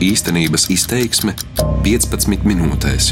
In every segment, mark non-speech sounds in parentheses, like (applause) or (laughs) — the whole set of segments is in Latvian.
Īstenības izteiksme 15 minūtēs.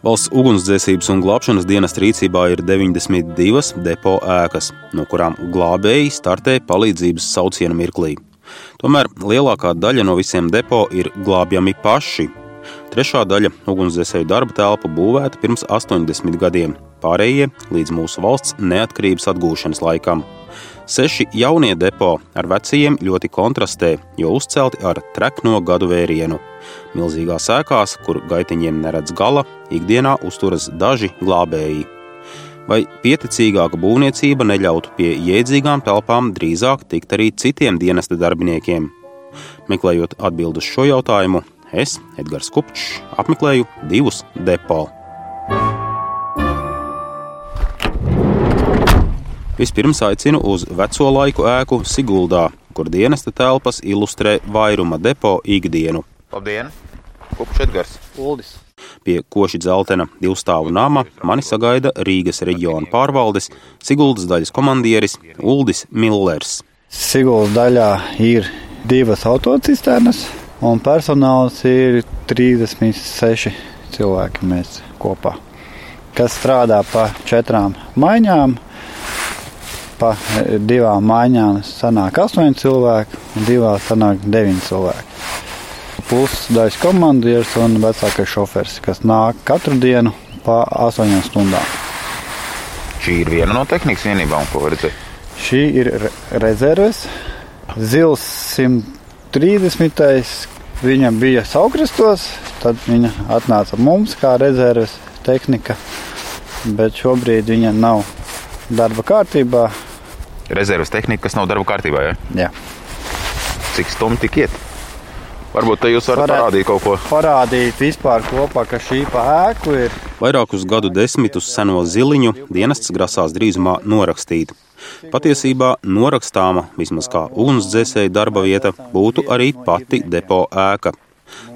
Valsts ugunsdzēsības un glābšanas dienas rīcībā ir 92 depo ēkas, no kurām glābēji startē palīdzības saucienu mirklī. Tomēr lielākā daļa no visiem depo ir glābjami paši. Trešā daļa ugunsdzēsēju darba telpa būvēta pirms 80 gadiem, pārējie līdz mūsu valsts neatkarības atgūšanas laikam. Seši jaunie depo ar vecajiem ļoti kontrastē, jo uzcelti ar trekno gadu vērienu. Milzīgās ēkās, kur gaitiņiem neredz gala, ikdienā uzturas daži glābēji. Vai pieticīgāka būvniecība neļautu pie jēdzīgām telpām drīzāk tikt arī citiem dienesta darbiniekiem? Meklējot atbildus šo jautājumu, es, Edgars Kupčs, apmeklēju divus depo. Vispirms aicinu uz veco laiku ēku Siguldā, kur dienesta telpas ilustrē vairuma depo ikdienu. Labdien! Kupčs Edgars! Uldis. Pie koši dzeltena divstāvu nama mani sagaida Rīgas reģiona pārvaldes Siguldas daļas komandieris Uldis Millers. Siguldas daļā ir divas autocisternas, un personāls ir 36 cilvēki mēs kopā, kas strādā pa četrām maiņām. Pa divām maiņām sanāk astoņi cilvēki, un divās sanāk deviņi cilvēki. Puses daļas komandieris un vecākais šofers, kas nāk katru dienu pa astoņām stundām. Šī ir viena no tehnikas vienībām, ko redzēt. Šī ir re rezerves. Zils 130. Viņa bija saukrastos, tad viņa atnāca mums kā rezerves tehnika, bet šobrīd viņa nav darba kārtībā. Rezerves tehnika, kas nav darba kārtībā. Ja? Jā. Cik stundu tik iet? Varbūt te jūs varat Varētu parādīt kaut ko. Parādīt vispār kopā, ka šī pa ēku ir. Vairākus gadu desmitus seno ziliņu dienests grasās drīzumā norakstīt. Patiesībā norakstāma, vismaz kā ugunsdzēsēja darba vieta, būtu arī pati depo ēka.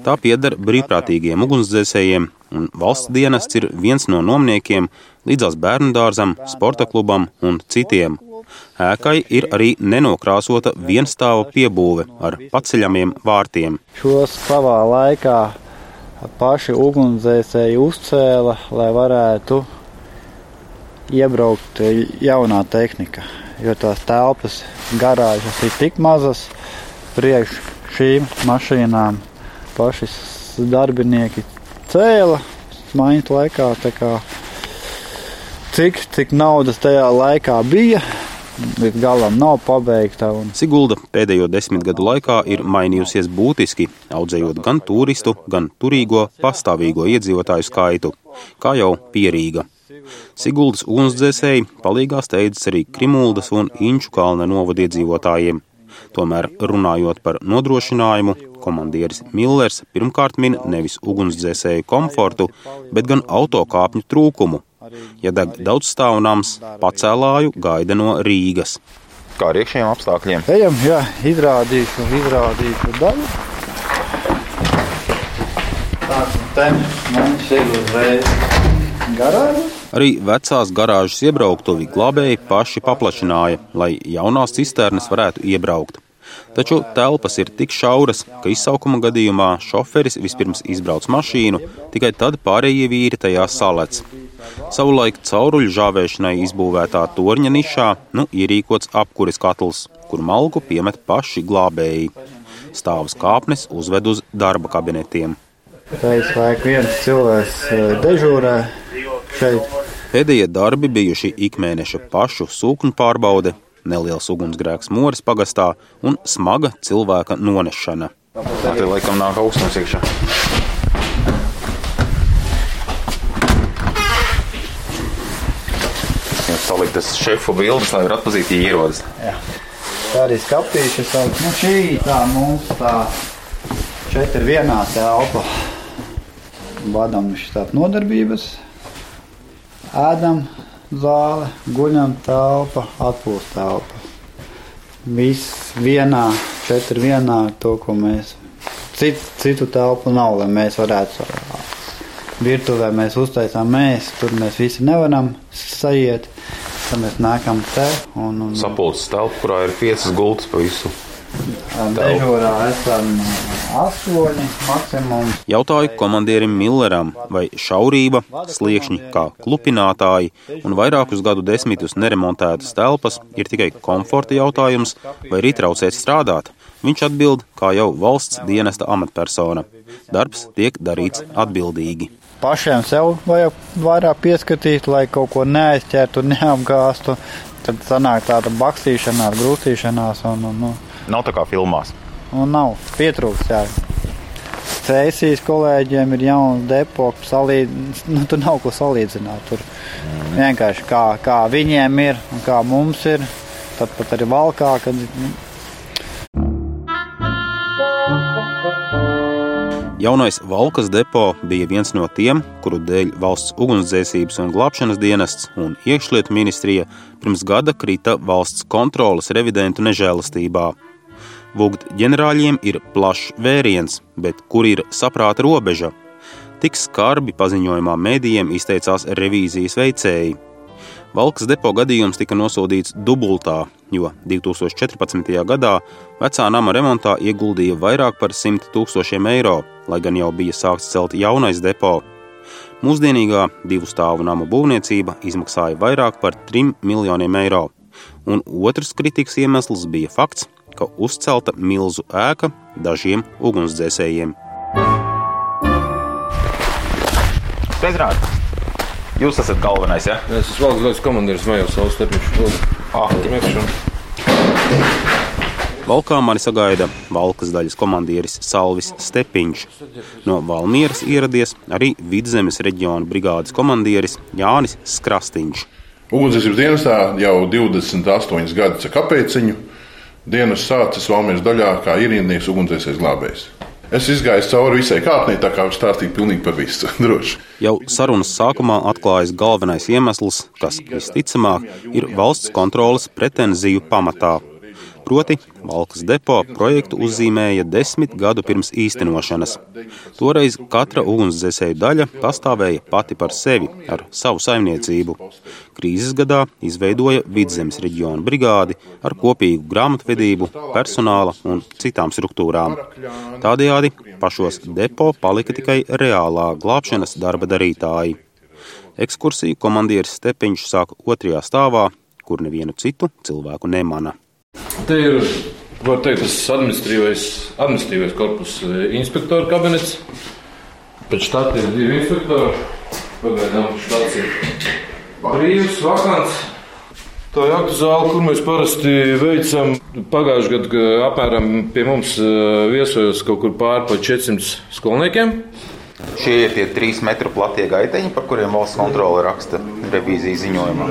Tā pieder brīvprātīgiem ugunsdzēsējiem, un valsts dienests ir viens no nomniekiem līdzās bērnu dārzam, sporta klubam un citiem. Ēkai ir arī nenokrāsota vienstāva piebūve ar paceļamiem vārtiem. Šos savā laikā paši ugunsdzēsēji uzcēla, lai varētu iebraukt jaunā tehnika. Jo tās telpas garāžas ir tik mazas, priekš šīm mašīnām paši darbinieki cēla maiņas laikā. Kā, cik, cik naudas tajā laikā bija, līdz galam nav pabeigta. Un... Sigulda pēdējo desmit gadu laikā ir mainījusies būtiski, audzējot gan turistu, gan turīgo pastāvīgo iedzīvotāju skaitu, kā jau pierīga. Siguldas ugunsdzēsēji palīgā steidzas arī Krimuldas un Inču kalna novadiedzīvotājiem. Tomēr runājot par nodrošinājumu, komandieris Millers pirmkārt min nevis ugunsdzēsēju komfortu, bet gan autokāpņu trūkumu. Ja deg daudz stāvnams, pacēlāju gaida no Rīgas. Kā ar iekšējiem apstākļiem? Ejam, jā, izrādīšu, izrādīšu daļu. Tāds un te mums ir uzreiz garāžas. Arī vecās garāžas iebrauktuvi glābēji paši paplašināja, lai jaunās cisternes varētu iebraukt. Taču telpas ir tik šauras, ka izsaukuma gadījumā šoferis vispirms izbrauc mašīnu, tikai tad pārējie vīri tajā salec. Savulaik cauruļu žāvēšanai izbūvētā torņa nišā nu ierīkots apkuris katls, kur malku piemet paši glābēji. Stāvus kāpnes uzved uz darba kabinetiem. Taisa laika viens cilvēks dežūrē šeit. Pēdējie darbi bijuši ikmēneša pašu sūkņu pārbaude, neliels ugunsgrēks Moras pagastā un smaga cilvēka nonešana. Tā te laikam nāk augstums iekšā. Saliktas šefu bildes, lai varētu atpazīt, ja ierodas. Jā. Tā arī skapīša sauc. Nu, šī tā mums tā šeit ir vienā telpa. Vadam šitāt nodarbības, ēdam zāle, guļam telpa, atpūst telpa. Viss vienā, četri vienā, to, ko mēs, citu, citu telpu nav, lai mēs varētu virtuvē mēs uztaisām mēs, tur mēs visi nevaram sajiet. Tad mēs nākam te un, un Sapulces telpa, kurā ir piecas gultas pa visu. dežūrā esam astoņi maksimums. Jautāju komandierim Milleram, vai šaurība, sliekšņi kā klupinātāji un vairākus gadu desmitus neremontētas telpas ir tikai komforta jautājums vai arī traucēt strādāt. Viņš atbild, kā jau valsts dienesta amatpersona. Darbs tiek darīts atbildīgi. Pašiem sev vajag vairāk pieskatīt, lai kaut ko neaizķertu, (laughs) neapgāstu. Tad sanāk tāda bakstīšanās, grūstīšanās un, un, un, Nav tā kā filmās. un nav pietrūks. Jā. Cēsīs kolēģiem ir jauns depo, salīd... (laughs) nu, tur nav ko salīdzināt. Tur vienkārši kā, kā viņiem ir un kā mums ir. Tad pat arī valkā, kad Jaunais Valkas depo bija viens no tiem, kuru dēļ valsts ugunsdzēsības un glābšanas dienests un iekšlietu ministrija pirms gada krita valsts kontrolas revidentu nežēlastībā. Vugt ģenerāļiem ir plašs vēriens, bet kur ir saprāta robeža? Tik skarbi paziņojumā mēdījiem izteicās revīzijas veicēji. Valkas depo gadījums tika nosodīts dubultā, jo 2014. gadā vecā nama remontā ieguldīja vairāk par 100 tūkstošiem eiro, lai gan jau bija sākts celt jaunais depo. Mūsdienīgā divu stāvu nama būvniecība izmaksāja vairāk par 3 miljoniem eiro. Un otrs kritikas iemesls bija fakts, ka uzcelta milzu ēka dažiem ugunsdzēsējiem. Pēcrāt, jūs esat galvenais, ja? Es esmu valsts gaisa komandieris Majors Saules Stepiņš. Ah, Valkā mani sagaida Valkas daļas komandieris Salvis Stepiņš. No Valmieras ieradies arī Vidzemes reģiona brigādes komandieris Jānis Skrastiņš. Ugunsdzēsības dienestā jau 28 gadus ar kapeciņu. Dienas sācis Valmijas daļā kā ierindnieks ugunsdzēsēs glābējs. Es izgāju cauri visai kāpnei, tā kā var stāstīt pilnīgi par visu. (laughs) Droši. Jau sarunas sākumā atklājas galvenais iemesls, kas visticamāk ir valsts kontrolas pretenziju pamatā. Proti, Valkas depo projektu uzzīmēja desmit gadu pirms īstenošanas. Toreiz katra ugunsdzēsēju daļa pastāvēja pati par sevi ar savu saimniecību. Krīzes gadā izveidoja Vidzemes reģiona brigādi ar kopīgu grāmatvedību, personāla un citām struktūrām. Tādējādi pašos depo palika tikai reālā glābšanas darba darītāji. Ekskursiju komandieris Stepiņš sāka otrajā stāvā, kur nevienu citu cilvēku nemana. Te ir, var teikt, tas administratīvais, administratīvais korpus eh, inspektora kabinets. Pēc štāta ir divi inspektori. Pagaidām štāts ir brīvs, vakants. Tā ir aktu zāle, kur mēs parasti veicam. Pagājušajā gadā apmēram pie mums eh, viesojos kaut kur pāri pa 400 skolniekiem. Šie ir tie trīs metru platie gaiteņi, par kuriem valsts kontrole raksta revīzijas ziņojumā.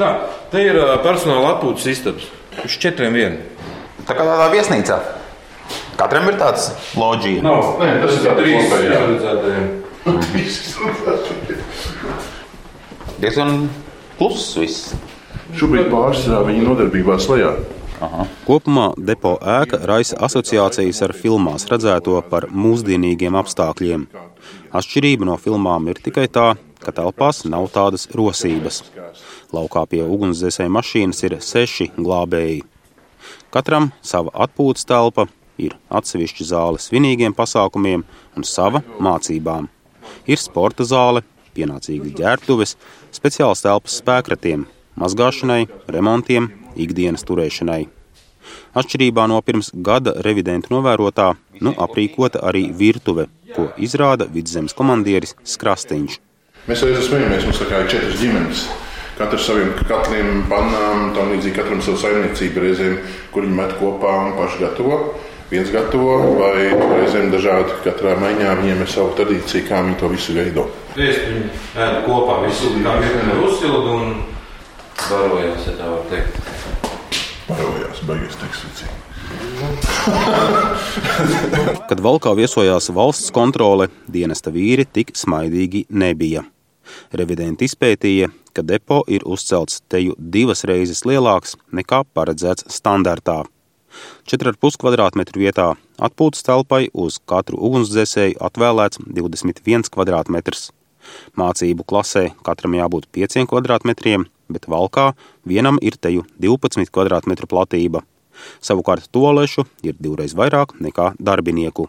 Tā, te ir ā, personāla atpūtas istabas. Uz četriem vien. Tā kā tādā viesnīcā. Katram ir tāds loģija. Nav, Nē, tas ir tāds trīs kopējā. paredzētajiem. Diezgan kluss viss. Šobrīd pārsvarā viņa nodarbībās lejā. Kopumā depo ēka raisa asociācijas ar filmās redzēto par mūsdienīgiem apstākļiem. Atšķirība no filmām ir tikai tā, ka telpās nav tādas rosības. Laukā pie ugunsdzēsēju mašīnas ir seši glābēji. Katram sava atpūtas telpa, ir atsevišķa zāle svinīgiem pasākumiem un sava mācībām. Ir sporta zāle, pienācīgas ģērbtuves, speciāls telpas spēkratiem, mazgāšanai, remontiem, ikdienas turēšanai. Atšķirībā no pirms gada revidentu novērotā, nu aprīkota arī virtuve, ko izrāda vidzemes komandieris Skrastiņš. Mēs reizē smējamies, mums ir četras ģimenes. Katrs saviem katliem, pannām, tam līdzīgi katram savu saimniecību reizēm, kur viņi met kopā un paši gatavo. Viens gatavo, vai reizēm dažādi katrā maiņā viņiem ir savu tradīciju, kā viņi to visu veido. Viespuņi ēda kopā visu, kā virkne uzsildu un barojās, ja tā var teikt. Parojās, beigas tekstīcija. Kad valkā viesojās valsts kontrole, dienesta vīri tik smaidīgi nebija. Revidenti izpētīja, ka depo ir uzcelts teju divas reizes lielāks nekā paredzēts standartā. 4,5 kvadrātmetru vietā atpūtas telpai uz katru ugunsdzēsēju atvēlēts 21 kvadrātmetrs. Mācību klasē katram jābūt 5 km2, bet valkā vienam ir teju 12 km platība. Savukārt tolešu ir divreiz vairāk nekā darbinieku.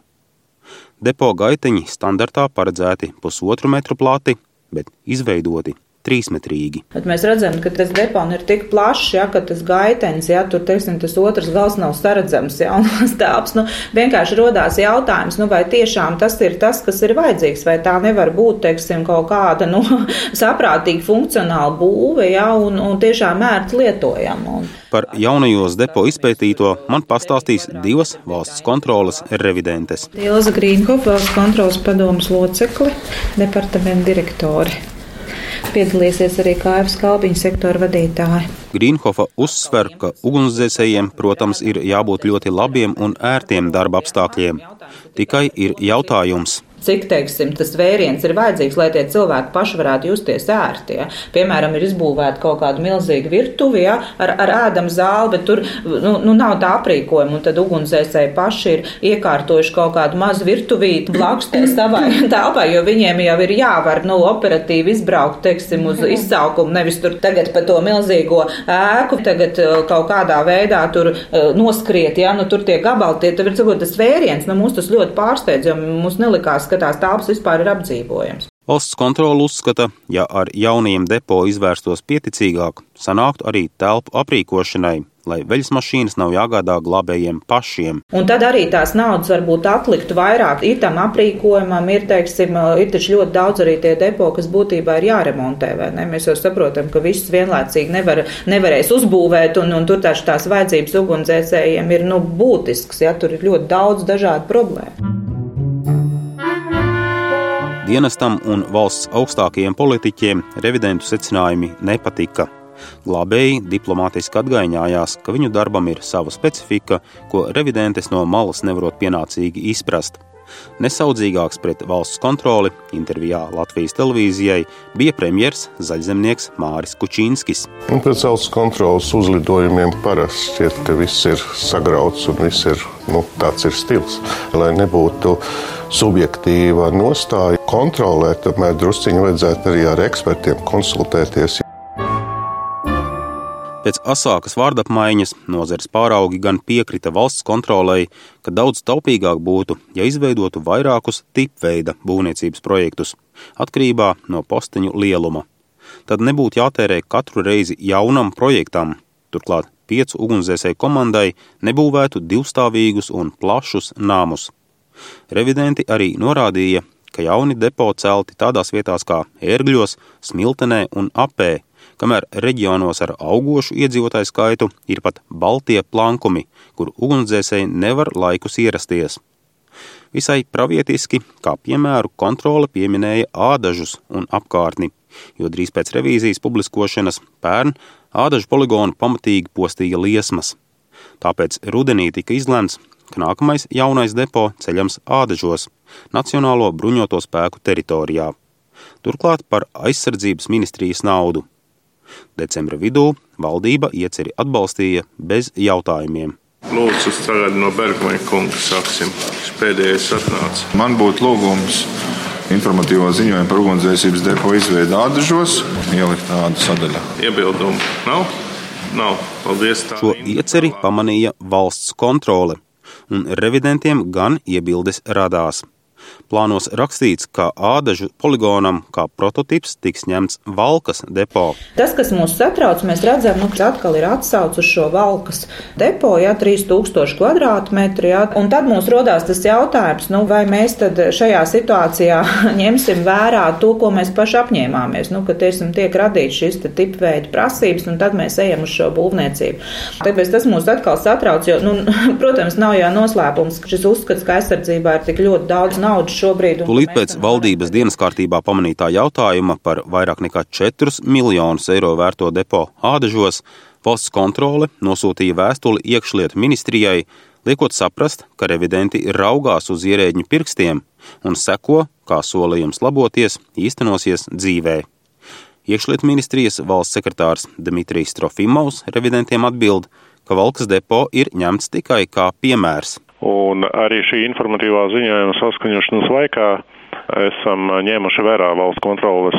Depo gaiteņi standartā paredzēti pusotru metru plati, bet izveidoti trīsmetrīgi. Bet mēs redzam, ka tas depons ir tik plašs, ja, ka tas gaitenis, ja tur teiksim, tas otrs gals nav saredzams, ja, un tas tāps, nu, vienkārši rodās jautājums, nu, vai tiešām tas ir tas, kas ir vajadzīgs, vai tā nevar būt, teiksim, kaut kāda, nu, (laughs) saprātīga funkcionāla būve, ja, un, un tiešām ērti lietojama. Un... Par jaunajos depo izpētīto man pastāstīs divas valsts kontrolas revidentes. Ilza Grīnhofa, valsts kontrolas padomas locekli, departamenta direktori piedalīsies arī Kājas kalbiņu sektora vadītāji. Grīnhofa uzsver, ka ugunsdzēsējiem, protams, ir jābūt ļoti labiem un ērtiem darba apstākļiem. Tikai ir jautājums, cik teiksim, tas vēriens ir vajadzīgs, lai tie cilvēki paši varētu justies ērti. Ja? Piemēram, ir izbūvēta kaut kāda milzīga virtuve ja? ar, ar ēdamu zāli, bet tur nu, nu, nav tā aprīkojuma. Tad ugunsdzēsēji paši ir iekārtojuši kaut kādu mazu virtuvīti blakus (clears throat) savai telpai, jo viņiem jau ir jāvar nu, operatīvi izbraukt teiksim, uz izsaukumu, nevis tur tagad pa to milzīgo ēku, tagad uh, kaut kādā veidā tur uh, noskriet. Ja? Nu, tur tie gabali, tie, tur ir tas vēriens, nu, mums tas ļoti pārsteidz, jo mums nelikās, ka tās telpas vispār ir apdzīvojams. Valsts kontrole uzskata, ja ar jaunajiem depo izvērstos pieticīgāk, sanāktu arī telpu aprīkošanai, lai veļas mašīnas nav jāgādā glābējiem pašiem. Un tad arī tās naudas varbūt atliktu vairāk. Ir tam aprīkojumam, ir, teiksim, ir taču ļoti daudz arī tie depo, kas būtībā ir jāremontē, vai ne? Mēs jau saprotam, ka visus vienlaicīgi nevar, nevarēs uzbūvēt, un, un tur taču tās vajadzības ugunsdzēsējiem ir, nu, būtisks, ja tur ir ļoti daudz dažādu problēmu dienestam un valsts augstākajiem politiķiem revidentu secinājumi nepatika. Glābēji diplomātiski atgaiņājās, ka viņu darbam ir sava specifika, ko revidentes no malas nevarot pienācīgi izprast. Nesaudzīgāks pret valsts kontroli intervijā Latvijas televīzijai bija premjers zaļzemnieks Māris Kučīnskis. Un pēc valsts kontrolas uzlidojumiem parasti šķiet, ka viss ir sagrauts un viss ir nu, tāds ir stils. Lai nebūtu subjektīva nostāja kontrolē, tomēr drusciņi vajadzētu arī ar ekspertiem konsultēties. Pēc asākas vārdapmaiņas nozares pāraugi gan piekrita valsts kontrolei, ka daudz taupīgāk būtu, ja izveidotu vairākus tipveida būvniecības projektus, atkarībā no posteņu lieluma. Tad nebūtu jātērē katru reizi jaunam projektam. Turklāt piecu ugunsdzēsēju komandai nebūvētu divstāvīgus un plašus nāmus. Revidenti arī norādīja, ka jauni depo celti tādās vietās kā Ērgļos, Smiltenē un Apē, kamēr reģionos ar augošu iedzīvotāju skaitu ir pat baltie plankumi, kur ugunsdzēsēji nevar laikus ierasties. Visai pravietiski, kā piemēru, kontrole pieminēja ādažus un apkārtni, jo drīz pēc revīzijas publiskošanas pērn ādažu poligonu pamatīgi postīja liesmas. Tāpēc rudenī tika izlemts, ka nākamais jaunais depo ceļams ādažos, Nacionālo bruņoto spēku teritorijā. Turklāt par aizsardzības ministrijas naudu. Decembra vidū valdība ieceri atbalstīja bez jautājumiem. Lūdzu, tagad no Bergmaņa kunga sāksim. Šis pēdējais atnāca. Man būtu lūgums informatīvo ziņojumu par ugunsdzēsības depo izveidu ādažos, ielikt tādu sadaļu. Iebildumu nav? Nav. Paldies. Tā. Šo ieceri pamanīja valsts kontrole, un revidentiem gan iebildes radās. Plānos rakstīts, ka ādažu poligonam kā prototyps tiks ņemts Valkas depo. Tas, kas mūs satrauc, mēs redzam, nu, ka atkal ir atsauc uz šo Valkas depo, ja 3000 kvadrātmetru, ja, un tad mums rodās tas jautājums, nu, vai mēs tad šajā situācijā (laughs) ņemsim vērā to, ko mēs paši apņēmāmies, nu, ka tiesim, tiek radīts šis tipveida prasības, un tad mēs ejam uz šo būvniecību. Tāpēc tas mūs atkal satrauc, jo, nu, (laughs) protams, nav jau noslēpums, ka šis uzskats, ka aizsardzībā ir tik ļoti daudz naudas naudu šobrīd. Tūlīt pēc valdības dienas kārtībā pamanītā jautājuma par vairāk nekā 4 miljonus eiro vērto depo ādažos valsts kontrole nosūtīja vēstuli iekšlietu ministrijai, liekot saprast, ka revidenti raugās uz ierēģņu pirkstiem un seko, kā solījums laboties īstenosies dzīvē. Iekšlietu ministrijas valsts sekretārs Dmitrijs Trofimovs revidentiem atbild, ka Valkas depo ir ņemts tikai kā piemērs Un arī šī informatīvā ziņojuma saskaņošanas laikā esam ņēmuši vērā valsts kontrolas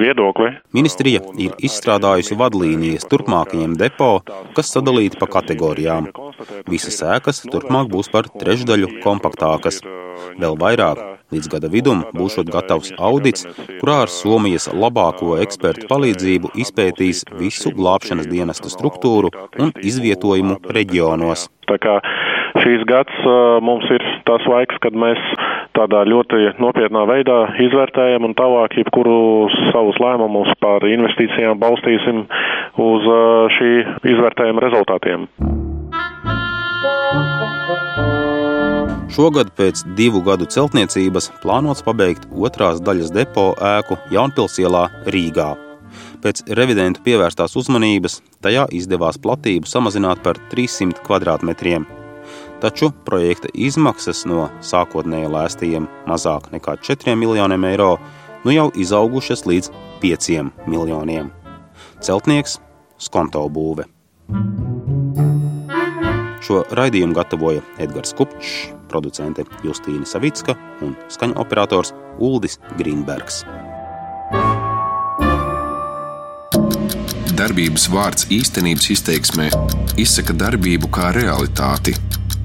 viedokli. Ministrija ir izstrādājusi vadlīnijas turpmākajiem depo, kas sadalīti pa kategorijām. Visas ēkas turpmāk būs par trešdaļu kompaktākas. Vēl vairāk, līdz gada vidum būšot gatavs audits, kurā ar Somijas labāko ekspertu palīdzību izpētīs visu glābšanas dienesta struktūru un izvietojumu reģionos. Tā kā šīs gads mums ir tas laiks, kad mēs tādā ļoti nopietnā veidā izvērtējam un tālāk jebkuru savus lēmumus par investīcijām balstīsim uz šī izvērtējuma rezultātiem. Šogad pēc divu gadu celtniecības plānots pabeigt otrās daļas depo ēku Jaunpilsielā Rīgā. Pēc revidentu pievērstās uzmanības tajā izdevās platību samazināt par 300 kvadrātmetriem. Taču projekta izmaksas no sākotnēji lēstījiem mazāk nekā 4 miljoniem eiro nu jau izaugušas līdz 5 miljoniem. Celtnieks Skonto būve. Šo raidījumu gatavoja Edgars Kupčs, producente Justīna Savicka un skaņu operators Uldis Grīnbergs. Darbības vārds īstenības izteiksmē izsaka darbību kā realitāti